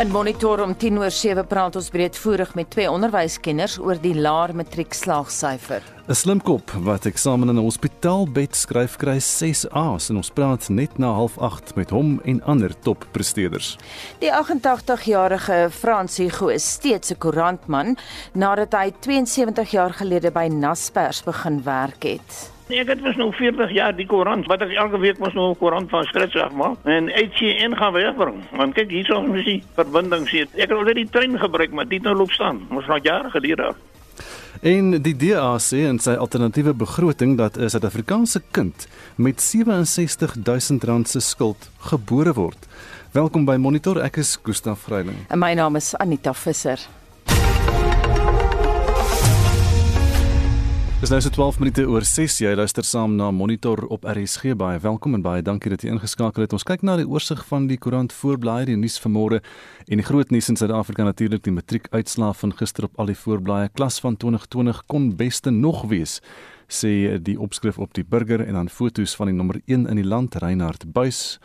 In Monitor om 10 oor 7 praat ons breedvoerig met twee onderwyskenners oor die laer matriekslaagsyfer. 'n Slimkop wat eksamen in 'n hospitaalbed skryf kry 6 A's en ons praat net na 08:30 met hom en ander toppresteerders. Die 88-jarige Fransie Go is steeds 'n koerantman nadat hy 72 jaar gelede by Naspers begin werk het. Nee, ek het mos nou 40 jaar die koerant wat ek elke week mos nou 'n koerant van skryf zeg maar en HCN gaan wegbring. Want kyk hier so mens die verbinding sien. Ek het al die trein gebruik maar dit nou loop staan. Ons nog jare geduur. En die DA sê in sy alternatiewe begroting dat 'n Suid-Afrikaanse kind met 67000 rand se skuld gebore word. Welkom by Monitor. Ek is Gustaf Vreiling. En my naam is Anita Visser. Dis nou so 12 minute oor 6. Jy luister saam na Monitor op RSG. Baie welkom en baie dankie dat jy ingeskakel het. Ons kyk na die oorsig van die koerant voorblaai, die nuus vanmôre en die groot nuus in Suid-Afrika natuurlik die matriekuitslae van gister op al die voorblaaie. Klas van 2020 kon beste nog wees sê die opskrif op die burger en dan foto's van die nommer 1 in die land Reinhard Buys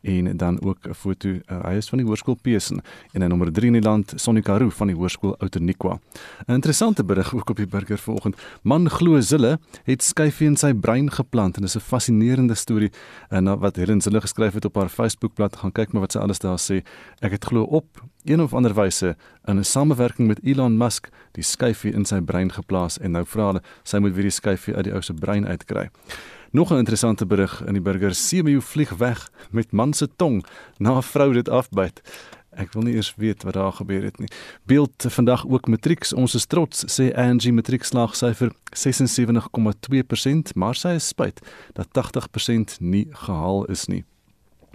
en dan ook 'n foto uh, hy is van die hoërskool Pesen en 'n nommer 3 in die land Sonika Roo van die hoërskool Outeniqua. 'n Interessante berig ook op die burger vanoggend. Man glo Zille het skyfie in sy brein geplant en dis 'n fascinerende storie en uh, wat Helen Zille geskryf het op haar Facebookblad gaan kyk maar wat sy alles daar sê. Ek het glo op een of ander wyse in 'n samewerking met Elon Musk die skyfie in sy brein geplaas en nou vra hulle sy moet weer die skyfie uit die ou se brein uitkry. Nog 'n interessante berig in die burger: Semeeu vlieg weg met man se tong na vrou dit afbyt. Ek wil nie eers weet wat daar gebeur het nie. Beeld vandag ook matrieks. Ons is trots sê Angie matriekslaagsyfer 76,2%, maar sy is spyt dat 80% nie gehaal is nie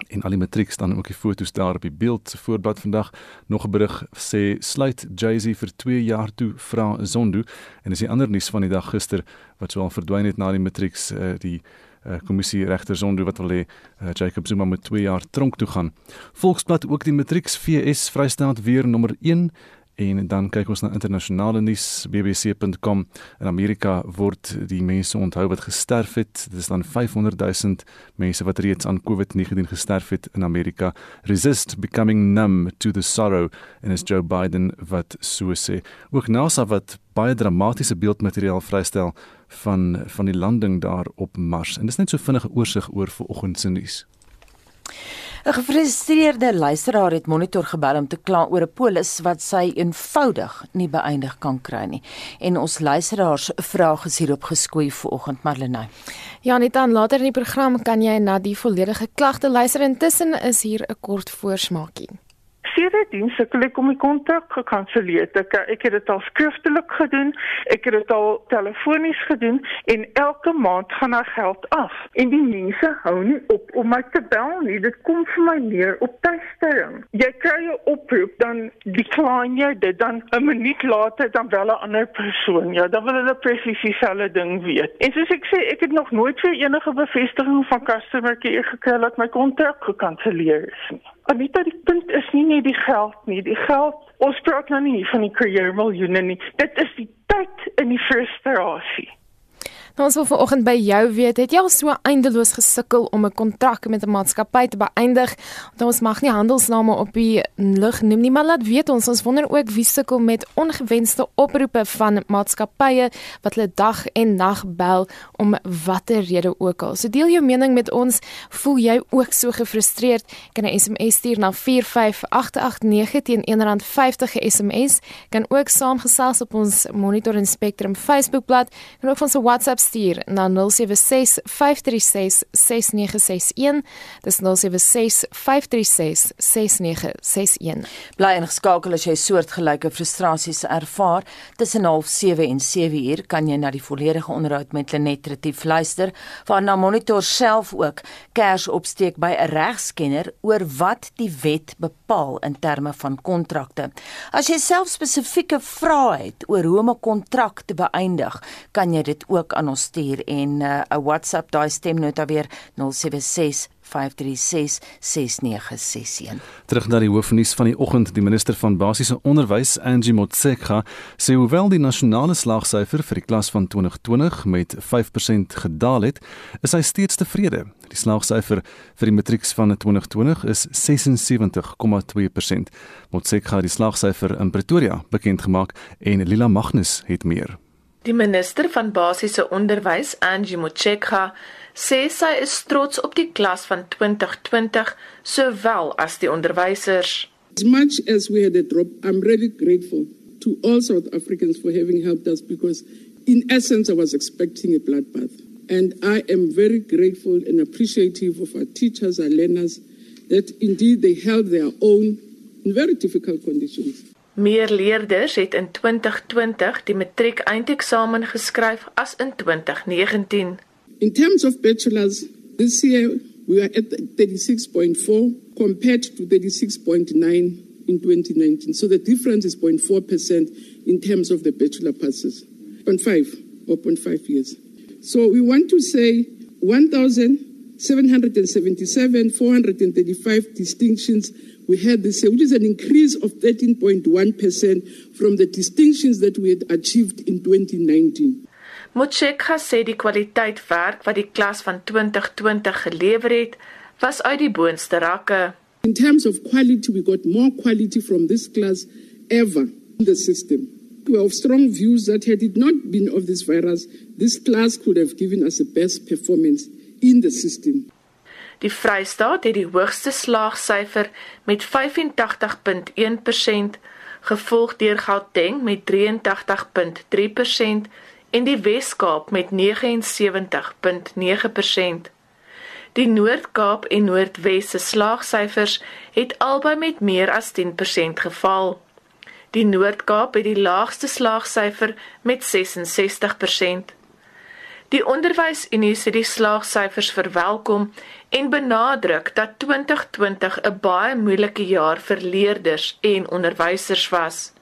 en al die matriek staan ook die foto's daar op die beeld se voorblad vandag. Nog 'n berig sê sluit Jay-Z vir 2 jaar toe vra Zondo. En is die ander nuus van die dag gister wat sou al verdwyn het na die matriek uh, die uh, kommissie regter Zondo wat wil hê uh, Jacob Zuma moet 2 jaar tronk toe gaan. Volksblad ook die matriek VS Vrystaat weer nommer 1 En dan kyk ons na internasionale nuus bbc.com in Amerika word die mense onthou wat gesterf het. Dit is dan 500 000 mense wat reeds aan COVID-19 gesterf het in Amerika. Resist becoming numb to the sorrow en is Joe Biden wat so sê. Ook NASA wat baie dramatiese beeldmateriaal vrystel van van die landing daar op Mars. En dis net so vinnige oorsig oor vanoggend se nuus. 'n Gefrustreerde luisteraar het monitor gebel om te kla oor 'n polis wat sy eenvoudig nie beëindig kan kry nie. En ons luisteraars vrae is hierop geskoei vanoggend Marlenae. Ja, net dan later in die program kan jy na die volledige klagte luister. Intussen is hier 'n kort voorsmaakie sedertdien sukkel ek om die kontak gekanselleer. Ek ek het dit al skriftelik gedoen, ek het dit al telefonies gedoen en elke maand gaan daar geld af. En die mense hou nie op om my te bel nie. Dit kom vir my neer op tydstering. Jy kry 'n oproep dan decline jy dit dan 'n minuut later dan bel 'n ander persoon. Ja, dan wil hulle presies dieselfde ding weet. En soos ek sê, ek het nog nooit vir enige bevestiging van customer care gekry dat my kontak gekanselleer is nie. Anita, die punt is nie net die geld nie. Die geld, ons praat nou nie van die career miljoene nie. Dit is die tyd in die frustrasie. Nou ons wil vanoggend by jou weet, het jy al so eindeloos gesukkel om 'n kontrak met 'n maatskappy te beëindig? Want ons mag nie handelsname op die lug noem nie, maar laat weet ons, ons wonder ook wie sukkel met ongewenste oproepe van maatskappye wat hulle dag en nag bel om watter rede ook al. So deel jou mening met ons. Voel jy ook so gefrustreerd? Kan 'n SMS stuur na 45889 teen R1.50 SMS. Kan ook saamgesels op ons Monitor en Spectrum Facebookblad en ook ons WhatsApp stuur na 076 536 6961. Dis 076 536 6961. Bly ingeskakel as jy soortgelyke frustrasies ervaar. Tussen 07:30 en 7:00 kan jy na die volledige onderhoud met Lenet Retief luister, waarna monitor self ook kers opsteek by 'n regskenner oor wat die wet bepaal in terme van kontrakte. As jy self spesifieke vrae het oor hoe om 'n kontrak te beëindig, kan jy dit ook aan ons stuur en 'n uh, WhatsApp daai stemnota weer 076 Terug na die hoofnuus van die oggend, die minister van basiese onderwys, Angie Motshekga, sê hoewel die nasionale slaagsyfer vir die klas van 2020 met 5% gedaal het, is hy steeds tevrede. Die slaagsyfer vir die matrieks van 2020 is 76,2%. Motshekga het die slaagsyfer in Pretoria bekend gemaak en Lila Magnus het meer. Die minister van basiese onderwys, Angie Motshekga, sê sy is trots op die klas van 2020 sowel as die onderwysers. As much as we had a drop, I'm really grateful to all South Africans for having helped us because in essence I was expecting a bloodbath. And I am very grateful and appreciative of our teachers, our learners, that indeed they held their own in very difficult conditions. Meer leerders het in 2020 die matriek eindeksamen geskryf as in 2019. In terms of bachelors, this year we are at 36.4 compared to 36.9 in 2019. So the difference is 0.4% in terms of the bachelor passes. 0.5 or 0.5 years. So we want to say 1,777, 435 distinctions we had this year, which is an increase of 13.1% from the distinctions that we had achieved in 2019. Motshekga sê die kwaliteit werk wat die klas van 2020 gelewer het, was uit die boonste rakke. In terms of quality, we got more quality from this class ever in the system. We have strong views that had it not been of this virus, this class could have given us the best performance in the system. Die Vrystaat het die hoogste slaagsyfer met 85.1%, gevolg deur Gauteng met 83.3% en die Wes-Kaap met 79.9%. Die Noord-Kaap en Noordwes se slaagsyfers het albei met meer as 10% geval. Die Noord-Kaap het die laagste slaagsyfer met 66%. Die onderwysunie sê die slaagsyfers verwelkom en benadruk dat 2020 'n baie moeilike jaar vir leerders en onderwysers was.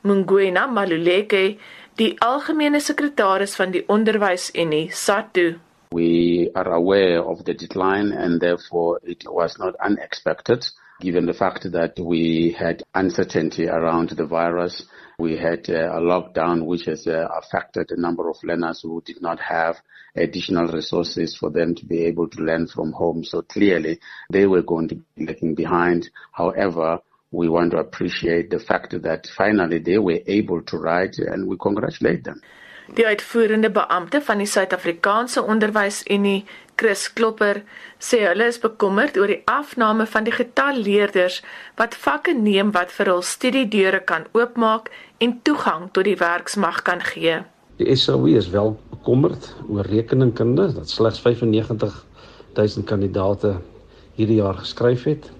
Mungwena Maluleke die algemene sekretaris van die onderwysunie SATU We are aware of the decline and therefore it was not unexpected given the fact that we had uncertainty around the virus. We had uh, a lockdown which has uh, affected a number of learners who did not have additional resources for them to be able to learn from home. So clearly they were going to be lagging behind. However, we want to appreciate the fact that finally they were able to write and we congratulate them. Die uitvoerende beampte van die Suid-Afrikaanse Onderwysunie, Chris Klopper, sê hulle is bekommerd oor die afname van die getal leerders wat vakke neem wat vir hul studiedeure kan oopmaak en toegang tot die werksmag kan gee. Die SOE is wel bekommerd oor rekeningkunde dat slegs 95 000 kandidate hierdie jaar geskryf het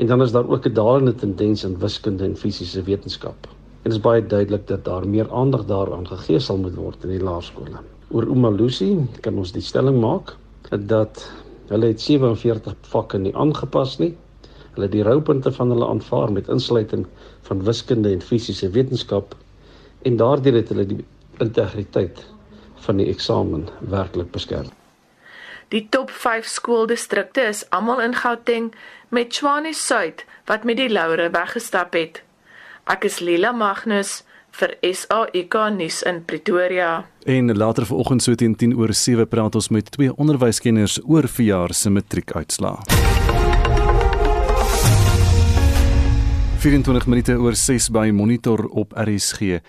En dan is daar ook 'n dalende tendens in wiskunde en fisiese wetenskap. En dit is baie duidelik dat daar meer aandag daaraan gegee sal moet word in die laerskole. Oor Umalusi kan ons die stelling maak dat hulle het 47 vakke nie aangepas nie. Hulle het die roupunte van hulle aanvaar met insluiting van wiskunde en fisiese wetenskap en daardeur het hulle die integriteit van die eksamen werklik beskerm. Die top 5 skooldistrikte is almal in Gauteng met Tshwane Suid wat met die laure weggestap het. Ek is Lila Magnus vir SAIK nuus in Pretoria. En later vanoggend so teen 10 oor 7 praat ons met twee onderwyskenners oor verjaar se matriekuitslae. 24 minute oor 6 by Monitor op RSG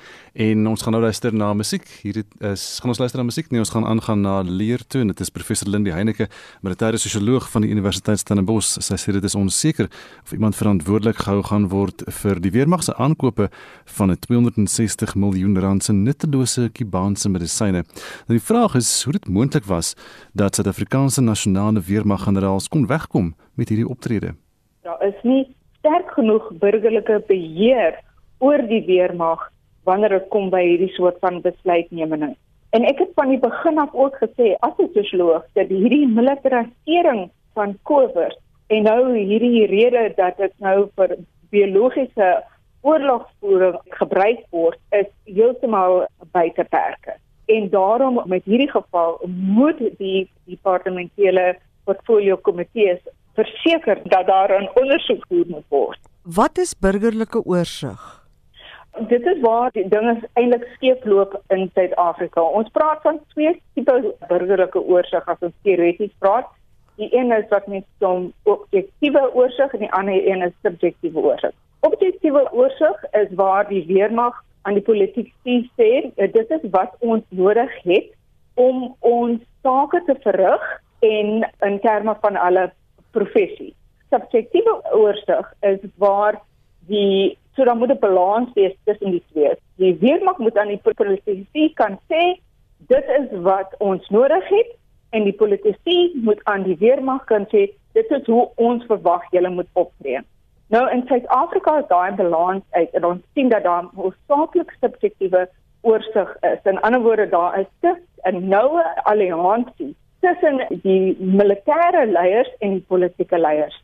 en ons gaan nou luister na musiek. Hier is gaan ons luister na musiek. Nee, ons gaan aangaan na leer toe. Dit is professor Lindie Heineke, militêre sosioloog van die Universiteit Stellenbosch. Sy sê dit is onseker of iemand verantwoordelik gehou gaan word vir die weermag se aankope van 'n 260 miljoen rand se nuttelose Kubaanse medisyne. Nou die vraag is hoe dit moontlik was dat Suid-Afrikaanse nasionale weermaggeneraals kon wegkom met hierdie optrede. Daar is nie sterk genoeg burgerlike beheer oor die weermag wanneer dit kom by hierdie soort van besluitneming. En ek het van die begin af ook gesê as 'n sosioloog dat hierdie militarisering van COVID en nou hierdie rede dat dit nou vir biologiese oorlogsvoering gebruik word is heeltemal buite perke. En daarom met hierdie geval moet die departementele portfolio komitees verseker dat daar 'n ondersoek gedoen moet word. Wat is burgerlike oorsig? Dit is waar die dinge eintlik skeefloop in Suid-Afrika. Ons praat van twee tipe burgerlike oorsig as ons teoreties praat. Die een is wat mens noem objektiewe oorsig en die ander een is subjektiewe oorsig. Objektiewe oorsig is waar die weermag aan die politiek sê dit is wat ons nodig het om ons sake te verrig en in terme van alle professie. Subjektiewe oorsig is waar die So dan moet 'n balans wees tussen die twee. Die weermag moet aan die politici kan sê dit is wat ons nodig het en die politici moet aan die weermag kan sê dit is hoe ons verwag julle moet optree. Nou in Suid-Afrika is daai balans uit en ons sien dat daar hoofsaaklik subjektiewe oorsig is. In ander woorde daar is 'n noue alliansie tussen die militêre leiers en die politieke leiers.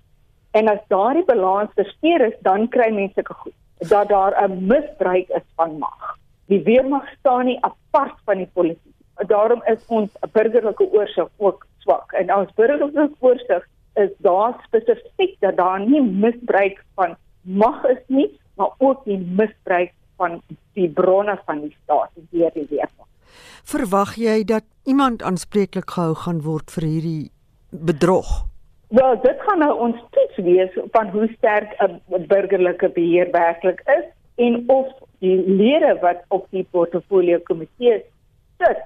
En as daardie balans versteur is, dan kry mense goed dat daar 'n misbruik is van mag. Die weermag staan nie apart van die politiek. Daarom is ons burgerlike oorsig ook swak. En ons burgerlike oorsig is daar spesifiek dat daar nie misbruik van mag is nie, maar ook nie misbruik van die bronne van die staat deur die weermag. Verwag jy dat iemand aanspreeklik gehou gaan word vir hierdie bedrog? Wel, dit gaan nou ons toets wees van hoe sterk 'n burgerlike beheer werklik is en of die lede wat op die portfolio komitee sit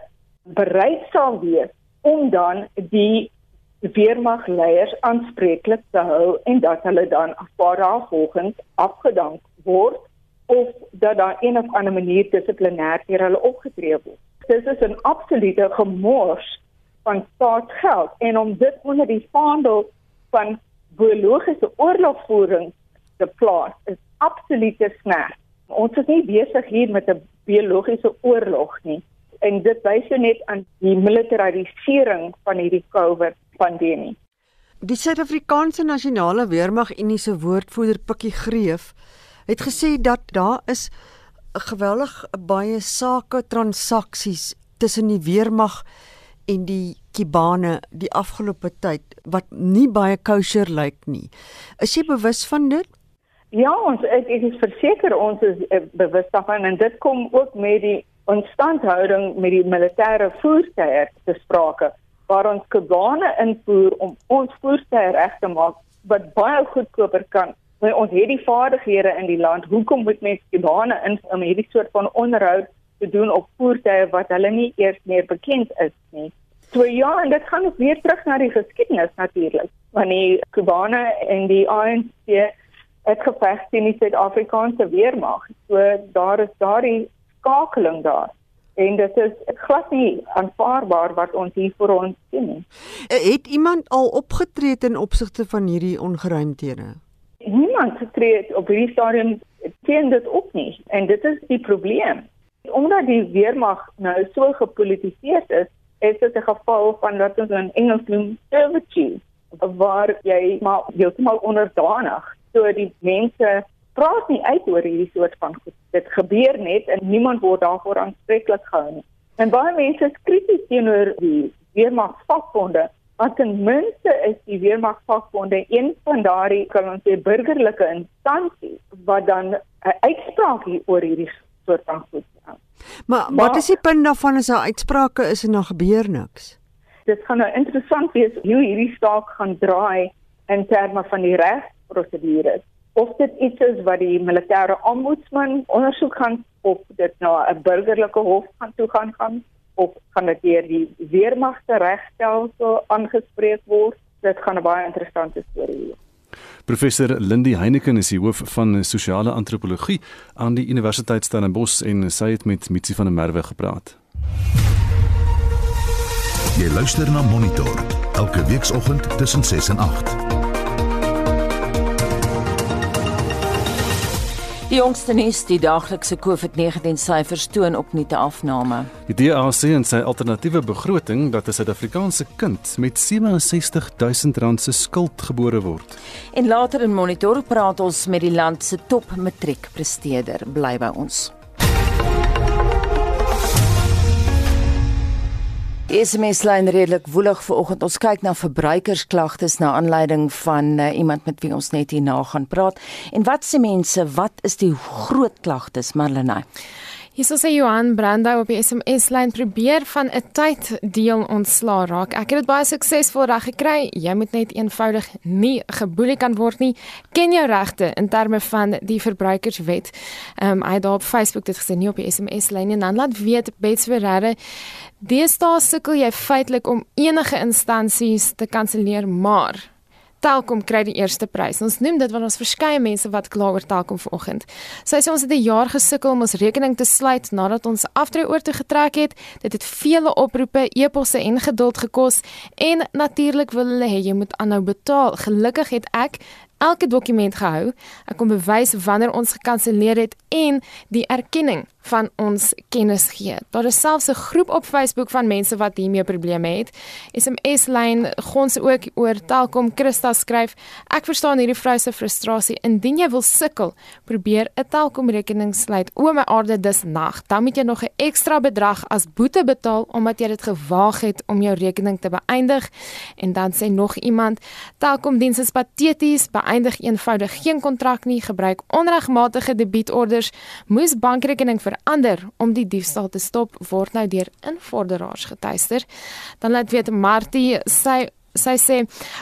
bereid sal wees om dan die weermagleiers aanspreeklik te hou en dat hulle dan afbaar volgens afgedank word of dat daar een of ander manier dissiplinêr teen hulle opgetree word. Dit is 'n absolute gemors van staatsgeld en om dit onder die vaandel van biologiese oorlogvoering te plaas is absolute snert. Ons is nie besig hier met 'n biologiese oorlog nie en dit wys jou net aan die militarisering van hierdie COVID pandemie. Die Suid-Afrikaanse Nasionale Weermag Unie se woordvoerder Pikkie Greef het gesê dat daar is geweldig baie sake transaksies tussen die weermag en die kibane die afgelope tyd wat nie baie kosher lyk nie. Is jy bewus van dit? Ja, ons ek, is verseker ons is uh, bewus daarvan en dit kom ook met die onstandhouding met die militêre voertuie te sprake waar ons kibane invoer om ons voertuie reg te maak wat baie goedkoper kan. Want ons het die vaardighede in die land. Hoekom moet mense kibane in om hierdie soort van onderhoud te doen op voertuie wat hulle nie eers meer bekend is nie. So ja, en dit gaan weer terug na die geskiedenis natuurlik. Wanneer Kubane en die ANC het geveg teen die Suid-Afrikaanse weermag. So daar is daardie skakeling daar. En dit is glad nie aanvaarbaar wat ons hier vir ons sien nie. Het iemand al opgetree ten opsigte van hierdie ongeruimthede? Niemand getree op hierdie stadium teen dit op nie en dit is die probleem omdat die weermag nou so gepolitiseer is, is dit 'n geval van wat ons in Engels noem servitude, waar jy maar heeltemal onderdanig. So die mense praat nie uit oor hierdie soort van goed. Dit gebeur net en niemand word daarvoor aanspreeklik gehou nie. En baie mense is krities teenoor die weermag Want ten minste is die weermag vakbonde een van daardie kan ons sê burgerlike instansies wat dan 'n uitspraak hier oor hierdie soort van goed Maar, maar wat is die punt daarvan as 'n uitsprake is en dan gebeur niks? Dit gaan nou interessant wees hoe hierdie saak gaan draai in terme van die regsprosedures. Of dit iets is wat die militêre ombudsman ondersoek gaan of dit nou 'n burgerlike hof gaan toe gaan gaan of gaan dit deur die weermagte regstelsel aangespreek word. Dit gaan 'n baie interessante storie wees. Professor Lindy Heineken is die hoof van sosiale antropologie aan die Universiteit Stellenbosch en sy het met Mitsi van der Merwe gepraat. Jy luister na Monitor elke weekoggend tussen 6 en 8. Die jongste nuus, die daaglikse COVID-19 syfers toon opnuut 'n afname. Die DA sê in sy alternatiewe begroting dat 'n Suid-Afrikaanse kind met 67 000 rand se skuld gebore word. En later in Monitor praat ons met die land se top matriekpresteerder. Bly by ons. Die SMS-lyn redelik woelig vanoggend. Ons kyk na verbruikersklagtes na aanleiding van uh, iemand met wie ons net hierna gaan praat. En wat sê mense, wat is die groot klagtes, Marlenae? Hierso sê Johan Brandau op die SMS lyn probeer van 'n tyd deel ontslaa raak. Ek het dit baie suksesvol reg gekry. Jy moet net eenvoudig nie geboelie kan word nie. Ken jou regte in terme van die verbruikerswet. Ehm um, hy het op Facebook dit gesê nie op die SMS lyn en dan laat weet Bets Ferreira Deesdae sukkel jy feitelik om enige instansies te kanselleer, maar Telkom kry die eerste prys. Ons noem dit want ons verskeie mense wat kla oor Telkom vanoggend. Sy sê ons het 'n jaar gesukkel om ons rekening te sluit nadat ons aftree oor te getrek het. Dit het vele oproepe, e-posse en geduld gekos en natuurlik wil hulle hê jy moet aanhou betaal. Gelukkig het ek elke dokument gehou. Ek kon bewys wanneer ons gekanselleer het en die erkenning van ons kennis gee. Daar is selfs 'n groep op Facebook van mense wat hiermee probleme het. SMS lyn gons ook oor Telkom Christa skryf: Ek verstaan hierdie vrou se frustrasie. Indien jy wil sukkel, probeer 'n Telkom rekening sluit. O my aarde dis nag. Dan moet jy nog 'n ekstra bedrag as boete betaal omdat jy dit gewaag het om jou rekening te beëindig. En dan sê nog iemand: Telkom diens is pateties. Beëindig eenvoudig geen kontrak nie. Gebruik onregmatige debietorders. Moes bankrekening verander om die diefstal te stop word nou deur invorderaars getuister. Dan laat weet Martie sy sy sê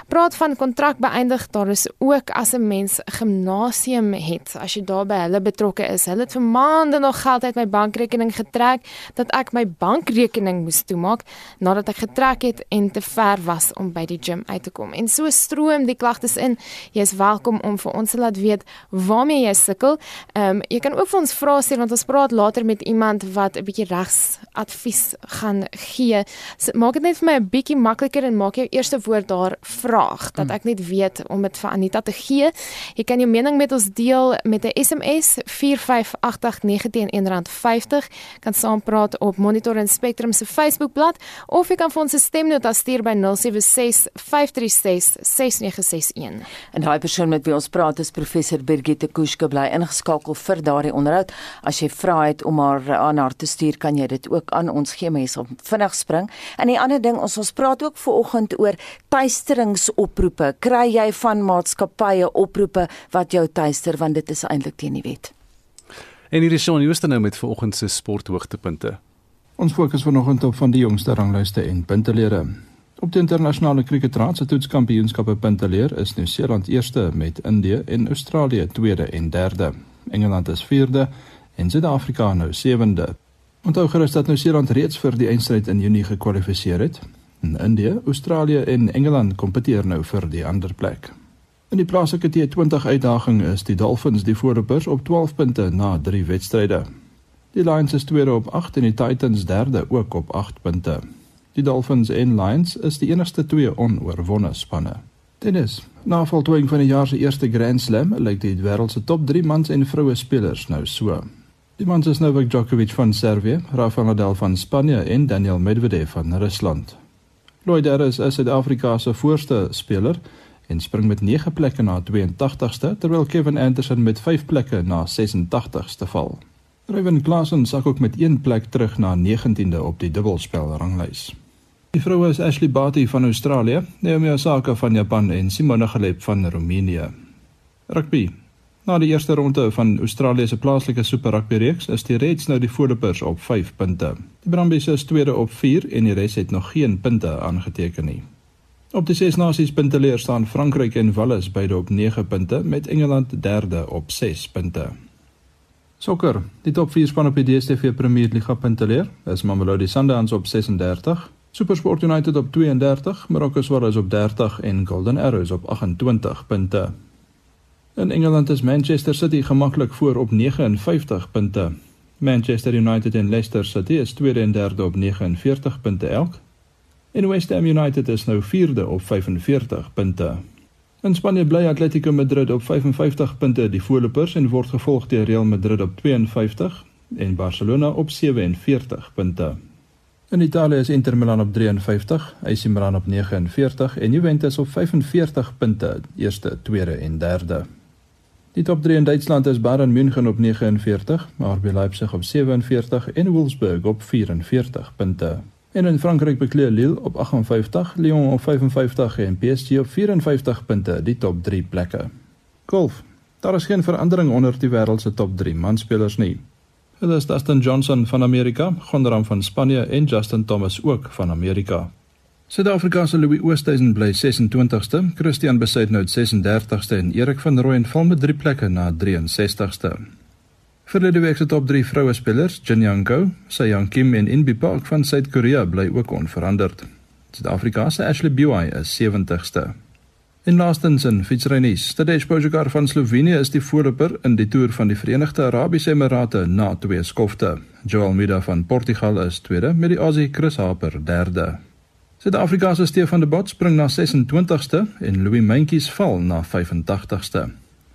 praat van kontrak beëindig daar is ook as 'n mens gimnasium het. As jy daar by hulle betrokke is hulle het vir maande nog geld uit my bankrekening getrek dat ek my bankrekening moes toemaak nadat ek getrek het en te ver was om by die gym uit te kom. En so stroom die klagtes in. Jy is welkom om vir ons te laat weet waarmee jy sukkel. Um, jy kan ook vir ons vra stuur want ons praat later met iemand wat 'n bietjie regs advies gaan gee. So, maak dit net vir my 'n bietjie makliker en maak jou eerste woord daar vraag dat hmm. ek net weet om dit vir Anita te gee. Jy kan jou mening met ons deel met 'n SMS 45891 R50 kan saam praat op Monitor en Spectrum se Facebookblad of jy kan vir ons 'n stemnota stuur by 0765366961. En daai persoon met wie ons praat is professor Birgitte Kuske bly ingeskakel vir daardie onderhoud. As jy vra het om haar aan haar te stuur, kan jy dit ook aan ons gee, mense op vinnig spring. En die ander ding, ons ons praat ook ver oggend oor tuisteringsoproepe. Kry jy van maatskappye oproepe wat jou tuister want dit is eintlik teen die wet. En hier is Shaun Jooste nou met vanoggend se sporthoogtepunte. Ons fokus vanoggend op van die jongste ranglyste en puntelere. Op die internasionale kriketraad se toetskampioenskappe punteleer is Nieu-Seeland eerste met Indië en Australië tweede en derde. Engeland is vierde en Suid-Afrika nou sewende. Onthou gerus dat Nieu-Seeland reeds vir die eindstryd in Junie gekwalifiseer het In Indië, Australië en Engeland kompeteer nou vir die ander plek. In die plaaslike T20 uitdaging is die Dolphins die voorlopers op 12 punte na 3 wedstryde. Die Lions is tweede op 8 en die Titans derde ook op 8 punte. Die Dolphins en Lions is die enigste twee onoorwonne spanne. Tennis. Na voltooiing van die jaar se eerste Grand Slam lyk die wêreld se top 3 mans en vroue spelers nou so. Die mans is Novak Djokovic van Servië, Rafael Nadal van Spanje en Daniel Medvedev van Rusland. Lloyd Harris is Suid-Afrika se voorste speler en spring met 9 plekke na 82ste terwyl Kevin Anderson met 5 plekke na 86ste val. Ryan Klassen sak ook met 1 plek terug na 19de op die dubbelspel ranglys. Die vroue is Ashley Barty van Australië, Naomi Osaka van Japan en Simona Halep van Roemenië. Rugby. Na die eerste ronde van Australië se plaaslike Super Rugby reeks is die Reds nou die voorlopers op 5 punte. Die Brumbies is tweede op 4 en die res het nog geen punte aangeteken nie. Op die ses nasies punteleer staan Frankryk en Wales beide op 9 punte met Engeland derde op 6 punte. Sokker. Die top 4 span op die DStv Premier Liga punteleer is Mamelodi Sundowns op 36, SuperSport United op 32, Morocco Swallows op 30 en Golden Arrows op 28 punte. In Engeland is Manchester City gemaklik voor op 59 punte. Manchester United en Leicester City is tweede en derde op 49 punte elk. En West Ham United is nou vierde op 45 punte. In Spanje bly Atletico Madrid op 55 punte die voorlopers en word gevolg deur Real Madrid op 52 en Barcelona op 47 punte. In Italië is Inter Milan op 53, AC Milan op 49 en Juventus op 45 punte, eerste, tweede en derde. Die top 3 in Duitsland is Bayern München op 49, RB Leipzig op 47 en Wolfsburg op 44 punte. En in Frankryk bekleë Lille op 58, Lyon op 55 en PSG op 54 punte die top 3 plekke. Golf. Daar is geen verandering onder die wêreld se top 3 manspelers nie. Hulle is Dustin Johnson van Amerika, Gondram van Spanje en Justin Thomas ook van Amerika. Suid-Afrika se Louis Oosthuizen bly 26ste, Christian Besaidnout 36ste en Erik van Rooyen val met 3 plekke na 63ste. Verlede week se top 3 vroue spelers, Jin Young Ko, Sayang Kim en Inbi Park van Suid-Korea bly ook onveranderd. Suid-Afrika se Ashley Buy is 70ste. In laastens in fietsrynies, Tadej Pogačar van Slovenië is die voorloper in die toer van die Verenigde Arabiese Emirate na twee skofte. Joel Mida van Portugal is tweede met die Aussie Chris Harper derde. Suid-Afrika se Stefan de Bot spring na 26ste en Louis Mentjes val na 85ste.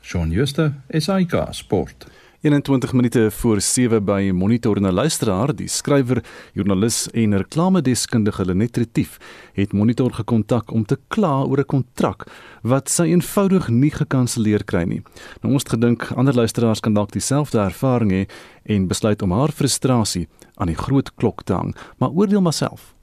Shaun Schuster, SAK Sport. 21 minute voor 7 by Monitor na luisteraar, die skrywer, joernalis en reklamedeskundige Lenet Retief het Monitor gekontak om te kla oor 'n kontrak wat sy eenvoudig nie gekanselleer kry nie. Nou ons het gedink ander luisteraars kan dalk dieselfde ervaring hê en besluit om haar frustrasie aan die groot klok te hang, maar oordeel maar self.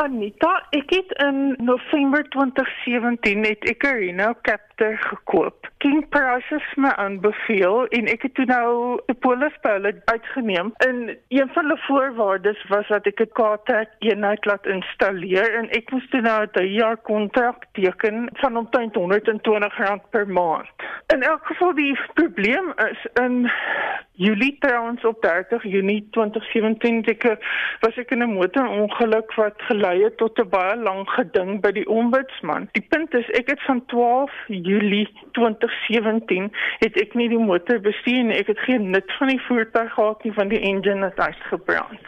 Anita, ek het in November 2017 net ek 'n Reno Captor gekoop. King Prices my aanbeveel en ek het toe nou 'n polis by hulle uitgeneem. En een van hulle voorwaardes was dat ek 'n kaart eenheid laat installeer en ek moes toe nou 'n jaar kontrak teken van omtrent R120 per maand. In elk geval die probleem is in Julie trouens op 30 Junie 2017 ek was ek in 'n motorongeluk wat gelei het tot 'n baie lang geding by die ombudsman. Die punt is ek het van 12 Julie 2017 het ek nie die motor bestuur nie. Ek het geen nut van die voertuig gehad nie van die engine het uitgebrand.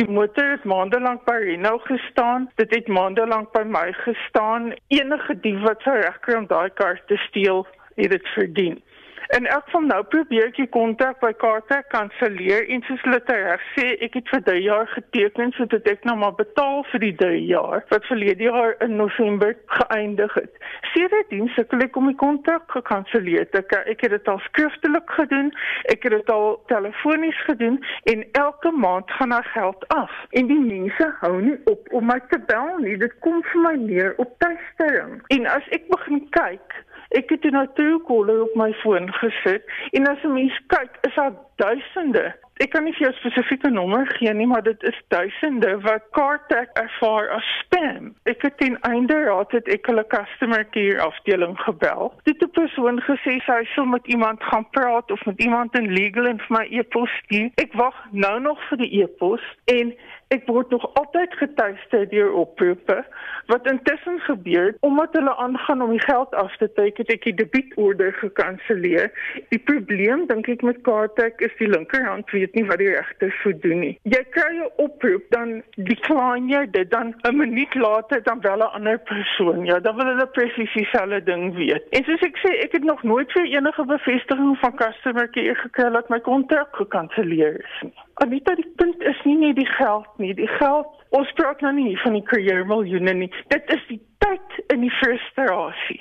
Die motor het maande lank by Renault gestaan. Dit het maande lank by my gestaan. Enige dief wat sou regkry om daai kar te steel, het dit verdien. En ek van nou probeer ek kontak by Kaarte kanselleer en soos hulle reg sê, ek het vir 3 jaar geteken sodat ek nou maar betaal vir die 3 jaar wat verlede jaar in November geëindig het. Sedertdien sukkel ek om die kontak gekanselleer te kry. Ek het dit al skriftelik gedoen, ek het dit al telefonies gedoen en elke maand gaan daar geld af. En die mense hou nie op om my te bel nie. Dit kom vir my neer op tystering. En as ek begin kyk Ek het nou Truecaller op my foon gesit en as 'n mens kyk, is daar duisende. Ek kan nie vir jou spesifieke nommer gee nie, maar dit is duisende wat CarTag ervaar as spam. Ek het ten einde raad het ek hulle customer care afdeling gebel. Dit 'n persoon gesê sy sou met iemand gaan praat of met iemand in legal en vir my e-pos stuur. Ek wag nou nog vir die e-pos en Ek word nog altyd getuiste deur oproepe wat intussen gebeur omdat hulle aangaan om die geld af te teken het ek die debietorder gekanselleer. Die probleem dink ek met Kaartek is die linkerhand weet nie wat die regter moet doen nie. Jy kry 'n oproep dan decline jy dit dan 'n minuut later dan wel 'n ander persoon. Ja, dan wil hulle presies dieselfde ding weet. En soos ek sê, ek het nog nooit vir enige bevestiging van customer care gekry dat my kontrak gekanselleer is nie. Anita, die punt is nie net die geld nie. Die geld, ons praat nou nie van die career miljoene nie. Dit is die tyd in die frustrasie.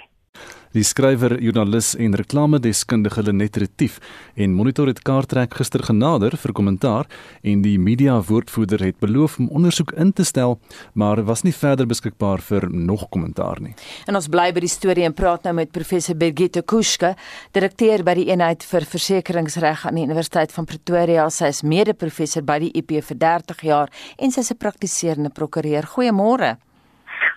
Die skrywer, joernalis en reklamedeskundige Lenet Retief en Monitor het Kaartrek gister genader vir kommentaar en die media woordvoerder het beloof om ondersoek in te stel, maar was nie verder beskikbaar vir nog kommentaar nie. En ons bly by die storie en praat nou met professor Birgitte Kuske, direkteur by die eenheid vir versekeringsreg aan die Universiteit van Pretoria. Sy is mede-professor by die IP vir 30 jaar en sy is 'n praktiserende prokureur. Goeiemôre.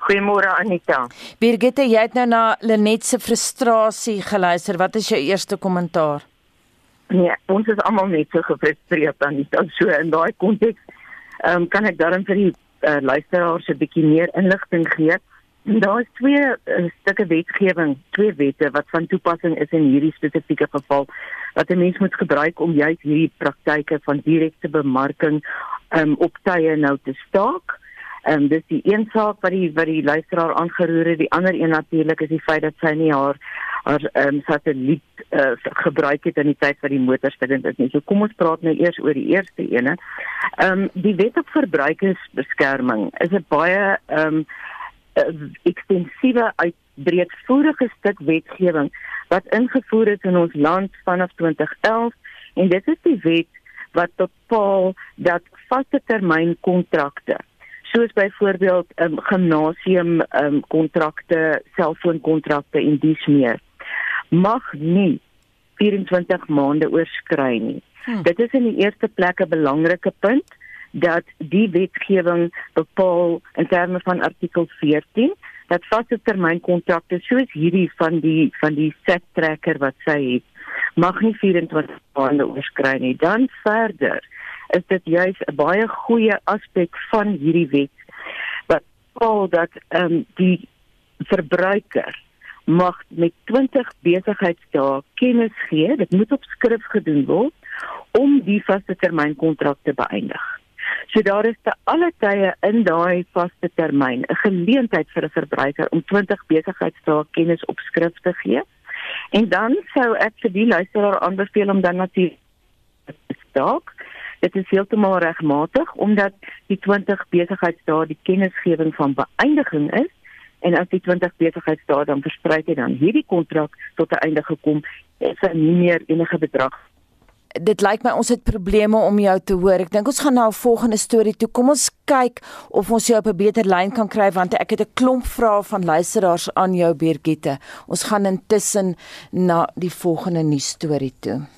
Goeiemôre Anita. Birgitte, jy het nou na Lenet se frustrasie geluister. Wat is jou eerste kommentaar? Nee, ons is almal net so gefrustreerd Anita. So in daai konteks, ehm um, kan ek daarin vir die uh, luisteraars 'n bietjie meer inligting gee. Daar is twee uh, stukke wetgewing, twee wette wat van toepassing is in hierdie spesifieke geval wat 'n mens moet gebruik om juis hierdie praktyke van direkte bemarking um, op tye nou te staak. Ehm um, dis die een saak wat die wat die luisteraar aangeroer het. Die ander een natuurlik is die feit dat sy nie haar haar ehm um, satelliet uh, gebruik het in die tyd wat die motor stilend is nie. So kom ons praat nou eers oor die eerste ene. Ehm um, die wet op verbruikersbeskerming is 'n baie ehm um, ekstensiewe uitbreedvoerige stuk wetgewing wat ingevoer is in ons land vanaf 2011 en dit is die wet wat bepaal dat vaste termyn kontrakte soos byvoorbeeld um, gimnasium um, kontrakte, selfoonkontrakte en dies meer mag nie 24 maande oorskry nie. Hmm. Dit is in die eerste plek 'n belangrike punt dat die wetgewing bepaal in terme van artikel 14 dat vaste termynkontrakte soos hierdie van die van die set trekker wat sy het mag nie 24 maande oorskry nie. Dan verder is dit juis 'n baie goeie aspek van hierdie wet wat bepaal dat ehm um, die verbruiker mag met 20 besigheidsdae kennis gee, dit moet op skrift gedoen word om die vaste termynkontrak te beëindig. So daar is te alle tye in daai vaste termyn 'n geleentheid vir 'n verbruiker om 20 besigheidsdae kennis op skrif te gee. En dan sou ek vir die luisteraar aanbeveel om dan natuurlik te staak. Dit is heeltemal regmatig omdat die 20 besigheidsdae die kennisgewing van beëindiging is en as die 20 besigheidsdae dan verstryk het dan hierdie kontrak tot 'n einde gekom, is daar nie meer enige bedrag dit lyk my ons het probleme om jou te hoor. Ek dink ons gaan na 'n volgende storie toe. Kom ons kyk of ons jou op 'n beter lyn kan kry want ek het 'n klomp vrae van luisteraars aan jou Birgitte. Ons gaan intussen na die volgende nuus storie toe.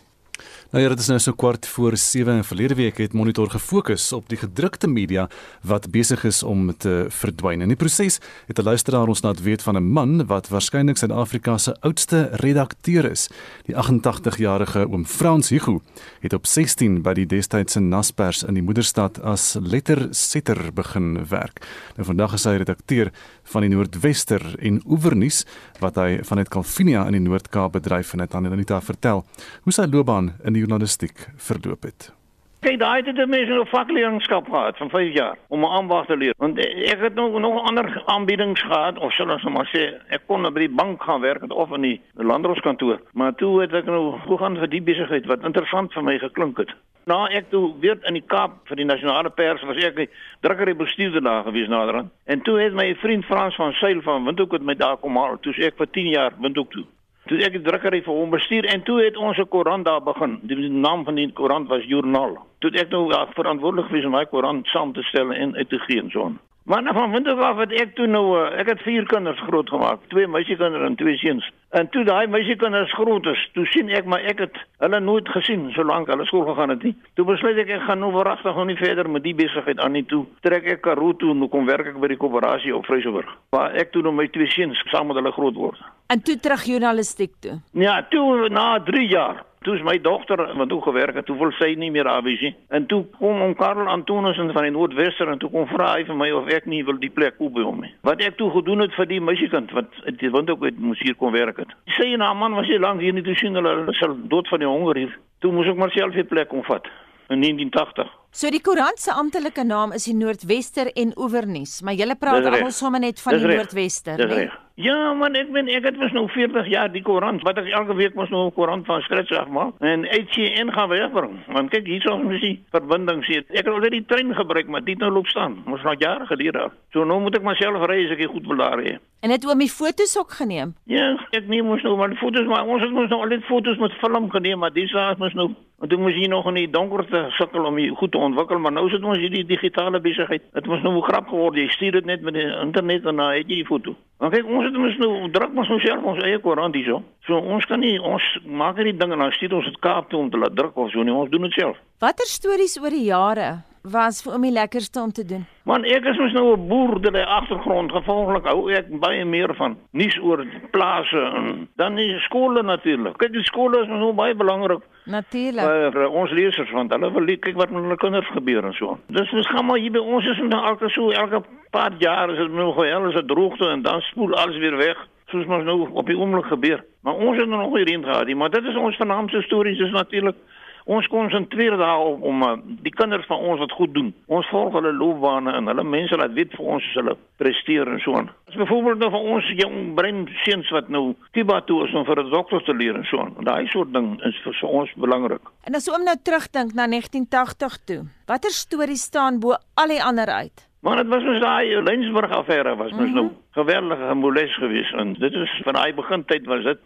Nou ja, dit is nou so kwart voor 7 en verlede week het Monitor gefokus op die gedrukte media wat besig is om te verdwyn. In die proses het 'n luisteraar ons laat weet van 'n man wat waarskynlik Suid-Afrika se oudste redakteur is. Die 88-jarige oom Frans Hugo het op 16 by die destydse Naspers in die moederstad as lettersetter begin werk. Nou vandag is hy redakteur van die Noordwester en Oevernuus wat hy vanuit Kalvinia in die Noord-Kaap bedryf en het aan Anita vertel hoe sy loopbaan in die journalistiek verloop het. Kijk, daar het de mensen nog vakleerlingschap gehad van vijf jaar om een ambacht te leren. Want ik heb nog, nog andere aanbiedingen gehad, of zullen ze maar zeggen, ik kon bij die bank gaan werken of in die landrooskantoor. Maar toen heb ik nog hoe gaan voor die bezigheid, wat interessant voor mij geklonken. Nou, ek toe weer in die Kaap vir die nasionale pers was ek drukker bestuurder daar gewees naderhand. En toe het my vriend Frans van Sail van Windhoek met my daar kom haal. Toe ek vir 10 jaar Windhoek toe. Toe ek die drukkery vir hom bestuur en toe het ons 'n koerant daar begin. Die naam van die koerant was Joernaal. Toe ek nou ja, verantwoordelik was om my koerant saam te stel en uit te gee en so. Maar nou van winter af het ek toe nou eh, ek het vier kinders grootgemaak, twee meisiekinders en twee seuns. En toe daai meisiekinders groot is, toe sien ek maar ek het hulle nooit gesien solank hulle skool gegaan het nie. Toe besluit ek ek gaan nou verragtig nog nie verder met die besigheid aan nie toe. Trek ek Karoo toe en kom werk ek by die koöperasie op Vryseburg. Waar ek toe nou my twee seuns saam met hulle groot word. En toe terug journalistiek toe. Ja, toe na 3 jaar Toe is my dogter wat ook gewerk het, toe wil sy nie meer afwees nie. En toe kom om Karel Antonus van die Noordwester en toe kom vra hy vir my of ek nie wil die plek koop by hom nie. Wat ek toe gedoen het vir die meisiekind wat dit want ook met moes hier kom werk het. Sy en haar man was hier lank hier nie te sien hulle sal dood van die honger hier. Toe moes ek maar self die plek omvat in 1980. So die koerant se amptelike naam is die Noordwester en Oevernuus, maar julle praat almal sommer net van die Noordwester, né? Nee? Ja, man, ek ben ek het mos nou 40 jaar die koerant wat ek elke week mos nou 'n koerant van skryf maak en ICN gaan wegbring. Want kyk hier is ons die verbinding sien. Ek het al die trein gebruik, maar dit nou loop staan. Ons nog jare gelede. So nou moet ek myself ry as ek goed wil daar hê. En het oom die foto's ook geneem? Ja, ek neem mos nou maar die foto's, maar ons het mos nou al die foto's met film geneem, maar dis is mos nou Want toen moest je nog in die donkerte sukkel om je goed te ontwikkelen. Maar nu is het ons die digitale bezigheid. Het was nu grap geworden. Je stuurt het net met het internet en dan heb je die foto. Maar kijk, ons het ons nou, druk ons nou zelf ons eigen koerant hier zo. So, ons kan niet, ons maken die dingen, dan stuurt ons het kaap toe om te laten drukken of zo. Nee, ons doen het zelf. Wat er stories oor die jare was vir om die lekkerste om te doen? Man, ek is mos nou 'n boer dat hy agtergrond gevolglik hou ek baie meer van nuus oor plase en dan die skole natuurlik. Kyk, die skole is nou baie belangrik. Natuurlik. Vir ons leerders want hulle wil kyk wat met hulle kinders gebeur en so. Dis ons gaan maar hier by ons is nou elke so elke paar jaar is dit nou geheel is dit droogte en dan spoel alles weer weg. Soos mos nou op die oomblik gebeur. Maar ons het nog hierin gehad, maar dit is ons vernaamste stories is natuurlik Ons konsentreer daarop om uh, die kinders van ons wat goed doen. Ons volg hulle loopbane en hulle mense laat weet vir ons hulle presteer en so aan. As byvoorbeeld nou van ons jong brein seuns wat nou Tiba toe is om vir 'n dokter te leer en so aan. Daai soort ding is vir ons belangrik. En as oom nou terugdink na 1980 toe, watter stories staan bo al die ander uit? Maar dit was ons daai Lensburg affære was mos mm -hmm. nou geweldige moles geweest en dit is van daai begintyd was dit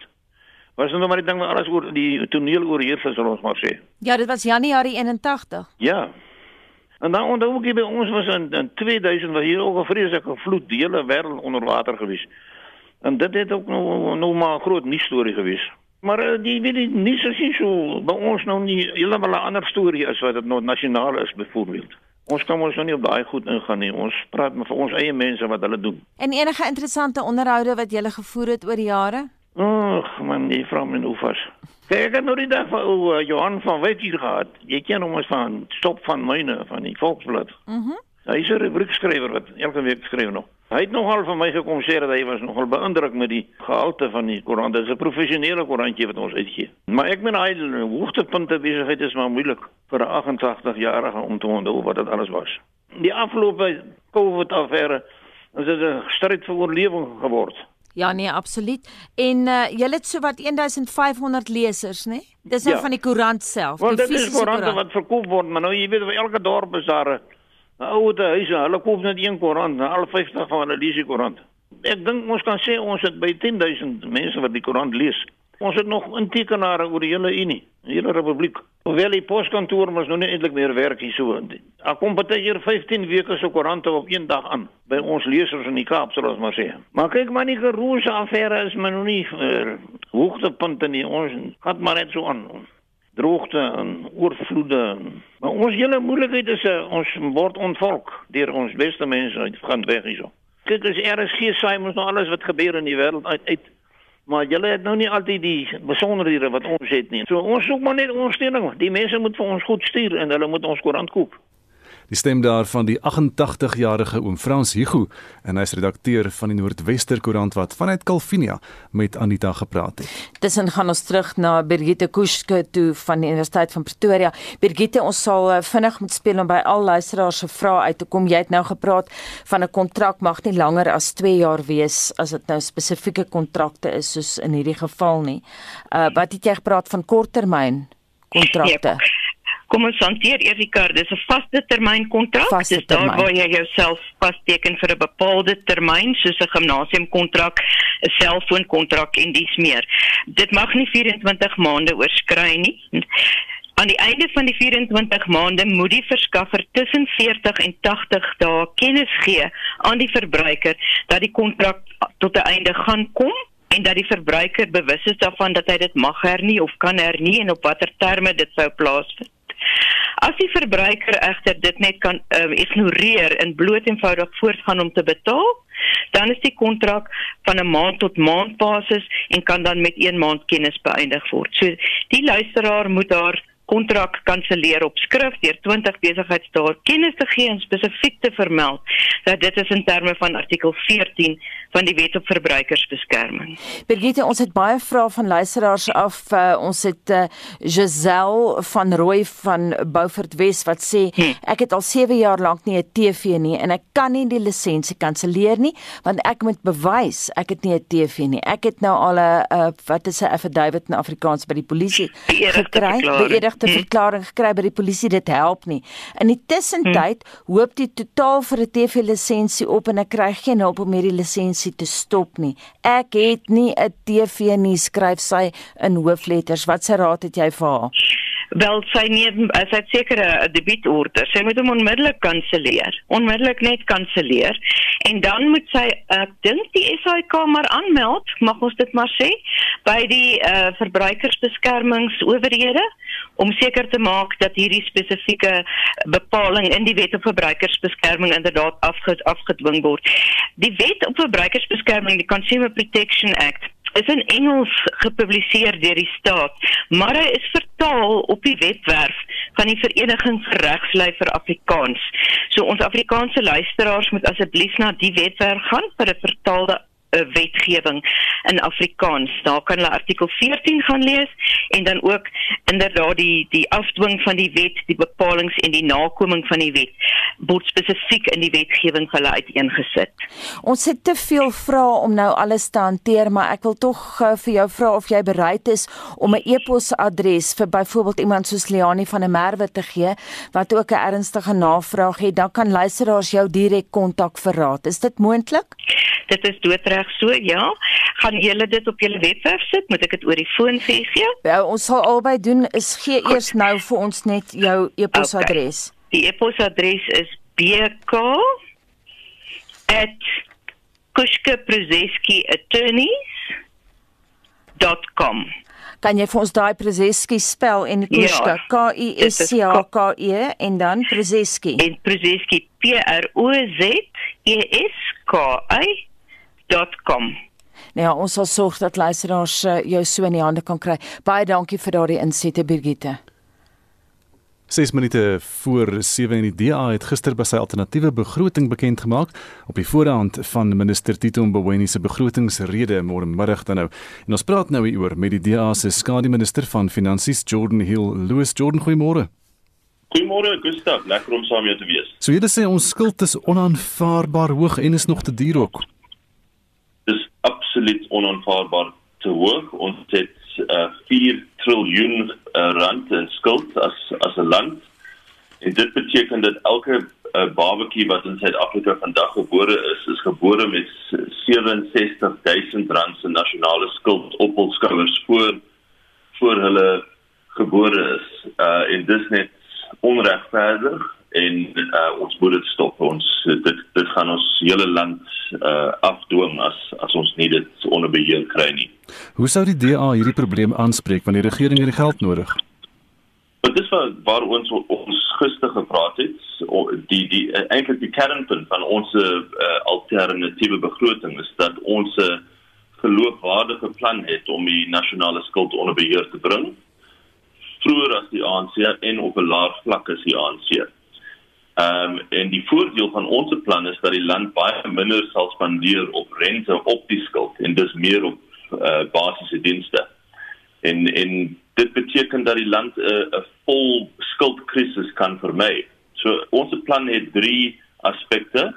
Was nou maar die ding met alles oor die toneel oorheers as ons maar sê. Ja, dit was Januarie 81. Ja. En dan onthou ek by ons was in, in 2000 was hier ook 'n vreeslike vloed, die hele wêreld onder water gewees. En dit het ook nou nou maar 'n groot nuus storie gewees. Maar uh, die weet die nuus is nie so by ons nou nie heeltemal 'n ander storie as wat dit nou nasionaal is byvoorbeeld. Ons kan ons nou nie op daai goed ingaan nie. Ons praat met vir ons eie mense wat hulle doen. En enige interessante onderhoude wat jy gele gevoer het oor die jare? Ag man, die vrou met oefers. Kyk, ek het nou die dag van o, uh, Johan van Wyk hier gehad. Jy ken hom as van Stop van myne van die Volksblad. Mhm. Mm hy is 'n rubriekskrywer wat elke week skryf nog. Hy het nogal van my gekom sê dat hy was nogal beïndruk met die gehalte van die koerant. Dit is 'n professionele koerantjie wat ons uitgee. Maar ek meen hy hoogtepunte besigheid is maar moeilik vir 'n 88-jarige om te onthou wat dit alles was. Die afgelope COVID-affære is dit 'n stryd vir oorlewing geword. Ja nee, absoluut. En uh, jy het so wat 1500 lesers, né? Nee? Dis nou ja. van die koerant self. Want dit is koerante wat verkoop word, maar nou jy weet vir elke dorp is daar 'n oude huis, hulle koop net een koerant, al 50 van hulle lees die koerant. Ek dink ons kan sê ons het by 10000 mense wat die koerant lees. Ons het nog intekenare oor die hele Unie, die hele Republiek. Hoewel die poskantoor mos nou nie eintlik meer werk hier so. Daar kom baie hier 15 weke se koerante op een dag aan by ons lesers in die Kaap, sal ons maar sê. Maar kyk maar nie geroose affære is maar nog nie uh, hoogtepunte nie. Ons gaan maar net so aan. Droogte en oorvloede. Maar ons hele moeilikheid is uh, ons word ontvolk deur ons beste mense uit gaan weg hierso. Kyk, as RSG saai mos nou alles wat gebeur in die wêreld uit uit maar julle het nou nie altyd die besonderhede wat ons het nie. So ons soek maar net ondersteuning. Die mense moet vir ons goed stuur en hulle moet ons koerant koop. Die stem daar van die 88-jarige oom Frans Hugo en hy's redakteur van die Noordwester Koerant wat vanuit Kalvinia met Anita gepraat het. Tussen gaan ons terug na Birgitte Kuske toe van die Universiteit van Pretoria. Birgitte, ons sal uh, vinnig moet speel om by al luisteraars se vrae uit te kom. Jy het nou gepraat van 'n kontrak mag nie langer as 2 jaar wees as dit nou spesifieke kontrakte is soos in hierdie geval nie. Uh wat het jy gepraat van korttermyn kontrakte? Ja, kom ons hanteer eers die kar. Dis 'n vaste termyn kontrak. Dis daar waar jy jouself vasteken vir 'n bepaalde termyn, soos 'n gimnasiumkontrak, 'n selfoonkontrak en dies meer. Dit mag nie 24 maande oorskry nie. Aan die einde van die 24 maande moet die verskaffer tussen 40 en 80 dae kennis gee aan die verbruiker dat die kontrak tot 'n einde gaan kom en dat die verbruiker bewus is daarvan dat hy dit mag hernie of kan hernie en op watter terme dit sou plaasvind. As die verbruiker egter dit net kan uh, ignoreer en bloot eenvoudig voortgaan om te betaal, dan is die kontrak van 'n maand tot maand basis en kan dan met 1 maand kennis beëindig word. So die luisteraar moet daar kontrak kanselleer op skrif deur 20 besigheidsdae kennis te gee en spesifiek te vermeld dat dit is in terme van artikel 14 van die Wet op Verbruikersbeskerming. Birgitte, ons het baie vrae van luisteraars af. Uh, ons het uh, Giselle van Rooi van Beaufort Wes wat sê hm. ek het al 7 jaar lank nie 'n TV nie en ek kan nie die lisensie kanselleer nie want ek moet bewys ek het nie 'n TV nie. Ek het nou al 'n uh, wat is 'n affidavit in Afrikaans by die polisie gekry. Beëdigde hm. verklaring gekry by die polisie dit help nie. In die tussentyd hm. hoop die totaal vir 'n TV lisensie op en ek kry geen hulp om hierdie lisensie te stop nie. Ek het nie 'n TV nie, skryf sy in hoofletters. Wat se raad het jy vir haar? Wel sy neem as hy sekere debietorder. Sy moet hom onmiddellik kanselleer. Onmiddellik net kanselleer. En dan moet sy ek dink die SAIK maar aanmeld, mag ons dit maar sê, by die uh, verbruikersbeskermingsowerhede om seker te maak dat hierdie spesifieke bepaling in die wet op verbruikersbeskerming inderdaad afgedwing word. Die wet op verbruikersbeskerming, die Consumer Protection Act is in Engels gepubliseer deur die staat, maar hy is vertaal op die webwerf van die Vereniging vir Regslei vir Afrikaans. So ons Afrikaanse luisteraars moet asseblief na die webwerf gaan vir 'n vertaalde wetgewing in Afrikaans. Daar kan hulle artikel 14 gaan lees en dan ook inderdaad die die afdwing van die wet, die bepalinge en die nakoming van die wet word spesifiek in die wetgewing vir hulle uiteengesit. Ons het te veel vrae om nou alles te hanteer, maar ek wil tog uh, vir jou vra of jy bereid is om 'n e-posadres vir byvoorbeeld iemand soos Leani van der Merwe te gee wat ook 'n ernstige navraag het, dan kan luisteraars jou direk kontak vir raad. Is dit moontlik? Dit is doodreg so, ja. Gaan julle dit op julle webwerf sit? Moet ek dit oor die foon gee? Ja, ons sal albei doen. Is gee Goed. eers nou vir ons net jou e-posadres. Okay. Die e-posadres is bk@kushkeprozeskiattorneys.com. Kan jy vir ons daai Prozeski spel en Ja, K U S C H K E en dan Prozeski. En Prozeski P R O Z E S K I.com. Nou ja, ons sal sorg dat luisteraars uh, jou so in die hande kan kry. Baie dankie vir daardie insette Birgitte. 6 minute voor 7 in die DA het gister by sy alternatiewe begroting bekend gemaak op die voorhand van minister Tito Mboweni se begrotingsrede môre middag dan nou. En ons praat nou hieroor met die DA se skademinister van finansies Jordan Hill. Louis Jordan, goeiemôre. Goeiemôre Gustaf, lekker om saam jou te wees. So julle sê ons skuld is onaanvaarbaar hoog en is nog te duur ook. Absoluut onaanvaarbaar te hoog. Ons het uh, 4 triljoen uh, rand in skuld as as 'n land. En dit beteken dat elke uh, babatjie wat in Suid-Afrika vandag gebore is, is gebore met 67000 rand se nasionale skuld op hul skouers voor voor hulle gebore is. Uh en dis net onregverdig en uh, ons moet dit stop. Ons dit dit gaan ons hele land uh, afdwing as as ons nie dit onder beheer kry nie. Hoe sou die DA hierdie probleem aanspreek want die regering het die geld nodig? Dit is waar, waar ons ons gister gepraat het, die die eintlik die kernpunt van ons uh, alternatiewe begroting is dat ons 'n uh, geloofwaardige plan het om die nasionale skuld onder beheer te bring vroeër as die ANC en op 'n laer vlak as die ANC. Ehm um, en die voordeel van ons plan is dat die land baie minder sal spandeer op rente op die skuld en dus meer op uh, basiese dienste. En en dit beteken dat die land 'n uh, 'n vol skuldkrisis kan vermy. So ons plan het drie aspekte.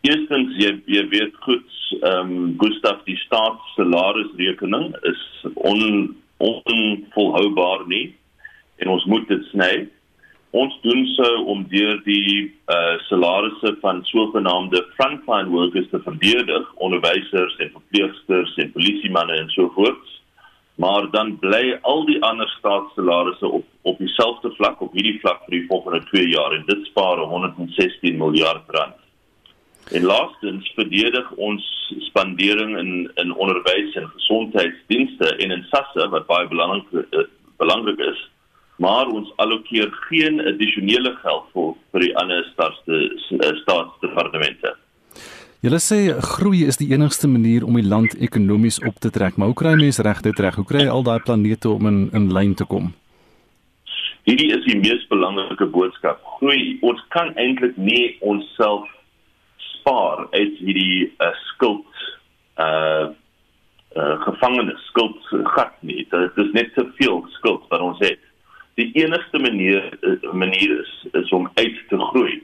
Eerstens jy jy weet goed ehm um, Gustaf die staatssalarisrekening is on onvolhoubaar nie en ons moet dit sny. Ons doen so om deur die uh, salarisse van sogenaamde frontline workers te verdedig, onderwysers en verpleegsters en polisiemanne en so voort. Maar dan bly al die ander staatssalarisse op op dieselfde vlak op hierdie vlak vir die volgende 2 jaar en dit spaar 116 miljard rand. En laastens verdedig ons spandering in in onderwys en gesondheidsdienste en in SASSA wat baie belangrik uh, belangrik is maar ons allokeer geen addisionele geld vir vir die ander staatsde staatsdepartemente. Julle sê groei is die enigste manier om die land ekonomies op te trek, maar hoe kry mense reg dit reg? Hoe kry jy al daai planete om in in lyn te kom? Hierdie is die mees belangrike boodskap. Groei, ons kan eintlik nie onsself spaar uit hierdie uh, skuld uh uh gevangenes skuld gat nie. Dit is net te veel skuld wat ons het die enigste manier eh, manier is is om uit te groei.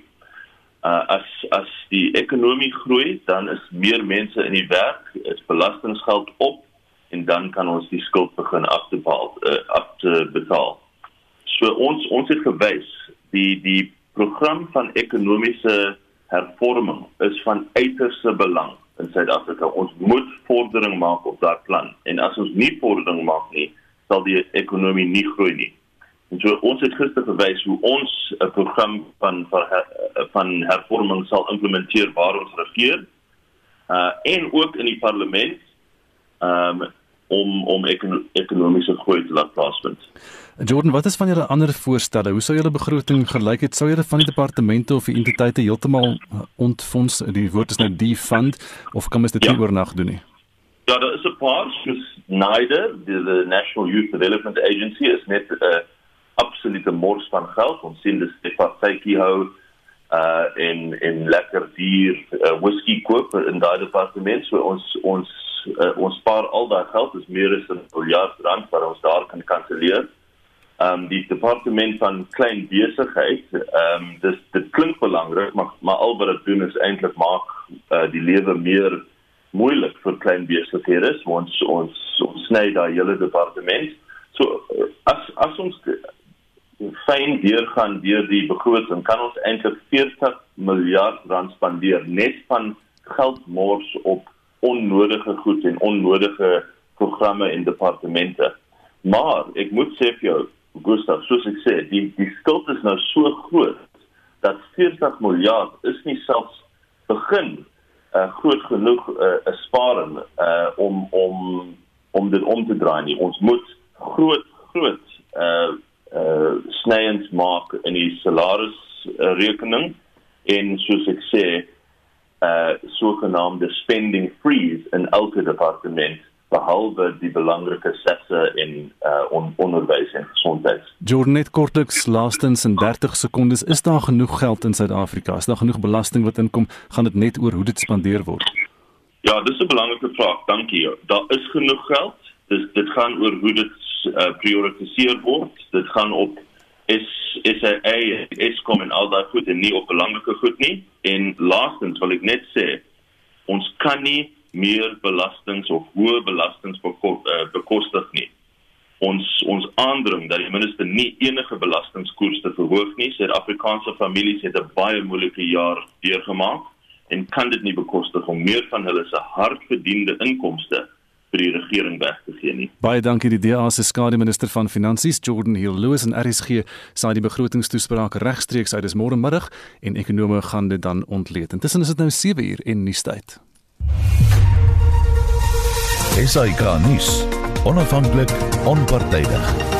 Uh as as die ekonomie groei, dan is meer mense in die werk, is belastinggeld op en dan kan ons die skuld begin af te betaal uh, af te betaal. So ons ons het gewys die die program van ekonomiese hervorming is van uiterste belang in Suid-Afrika. Ons moet vordering maak op daardie plan en as ons nie vordering maak nie, sal die ekonomie nie groei nie. En so ons het gister gewys hoe ons 'n program van van van hervorming sal implementeer waar ons regeer. Uh en ook in die parlement um om om ekono ekonomiese groei te laat plaasvind. Jordan, wat is van julle ander voorstelle? Hoe sou julle begroting gelyk het? Sou julle van die departemente of die entiteite heeltemal ontfonds, die woord is nou defund of kan mens dit ja. nie oornag doen nie? Ja, daar is 'n paar soos NIDA, die, the National Youth Development Agency is net 'n uh, absolute mors van geld. Ons sien dis net wat sytjie hou uh en en lekker duur uh, whisky koop in daai departement. So ons ons uh, ons spaar al daai geld, dis meer as 'n miljard rand wat ons daar kan kanselleer. Um die departement van klein besigheid, um dis dit klink belangrik, maar maar al wat dit doen is eintlik maak uh, die lewe meer moeilik vir klein besighede. Ons ons ons sny daai hele departement. So as as ons fyn deurgaan deur die begroting kan ons eintlik 40 miljard rand spandeer net van geldmors op onnodige goed en onnodige programme en departemente. Maar ek moet sê vir jou Gustav, soos ek sê, die die skuld is nou so groot dat 40 miljard is nie selfs begin uh, groot genoeg 'n uh, sparing uh, om om om dit om te draai nie. Ons moet groot groot uh uh snyends maak in die salaris uh, rekening en soos ek sê uh sogenaamde spending freeze in elke departement behalwe die belangrike sekse in uh on, onderwys en gesondheid. Jornet kortliks laastens in 30 sekondes is daar genoeg geld in Suid-Afrika? Is daar genoeg belasting wat inkom? Gaan dit net oor hoe dit spandeer word? Ja, dis 'n belangrike vraag. Dankie. Daar is genoeg geld. Dis dit gaan oor hoe dit uh, prioritiseer word. Dit gaan op is is 'n is kom en al daai goed en nie op belangrike goed nie. En laastens wil ek net sê ons kan nie meer belastings of hoë belastings eh, bekostig nie. Ons ons aandring dat die minister nie enige belastingkoerse verhoog nie. Suid-Afrikaanse families het 'n baie moeilike jaar deurgemaak en kan dit nie bekostig om meer van hulle se hardverdiende inkomste vir die regering weg te gee nie. Baie dankie die DA se skademinister van finansies Jordan Hill Lewis en RSG saai die begrotingstoespraak regstreeks uit dis môre middag en ekonome gaan dit dan ontleed. Intussen is dit nou 7 uur en nuustyd. SAK nuus. Onafhanklik, onpartydig.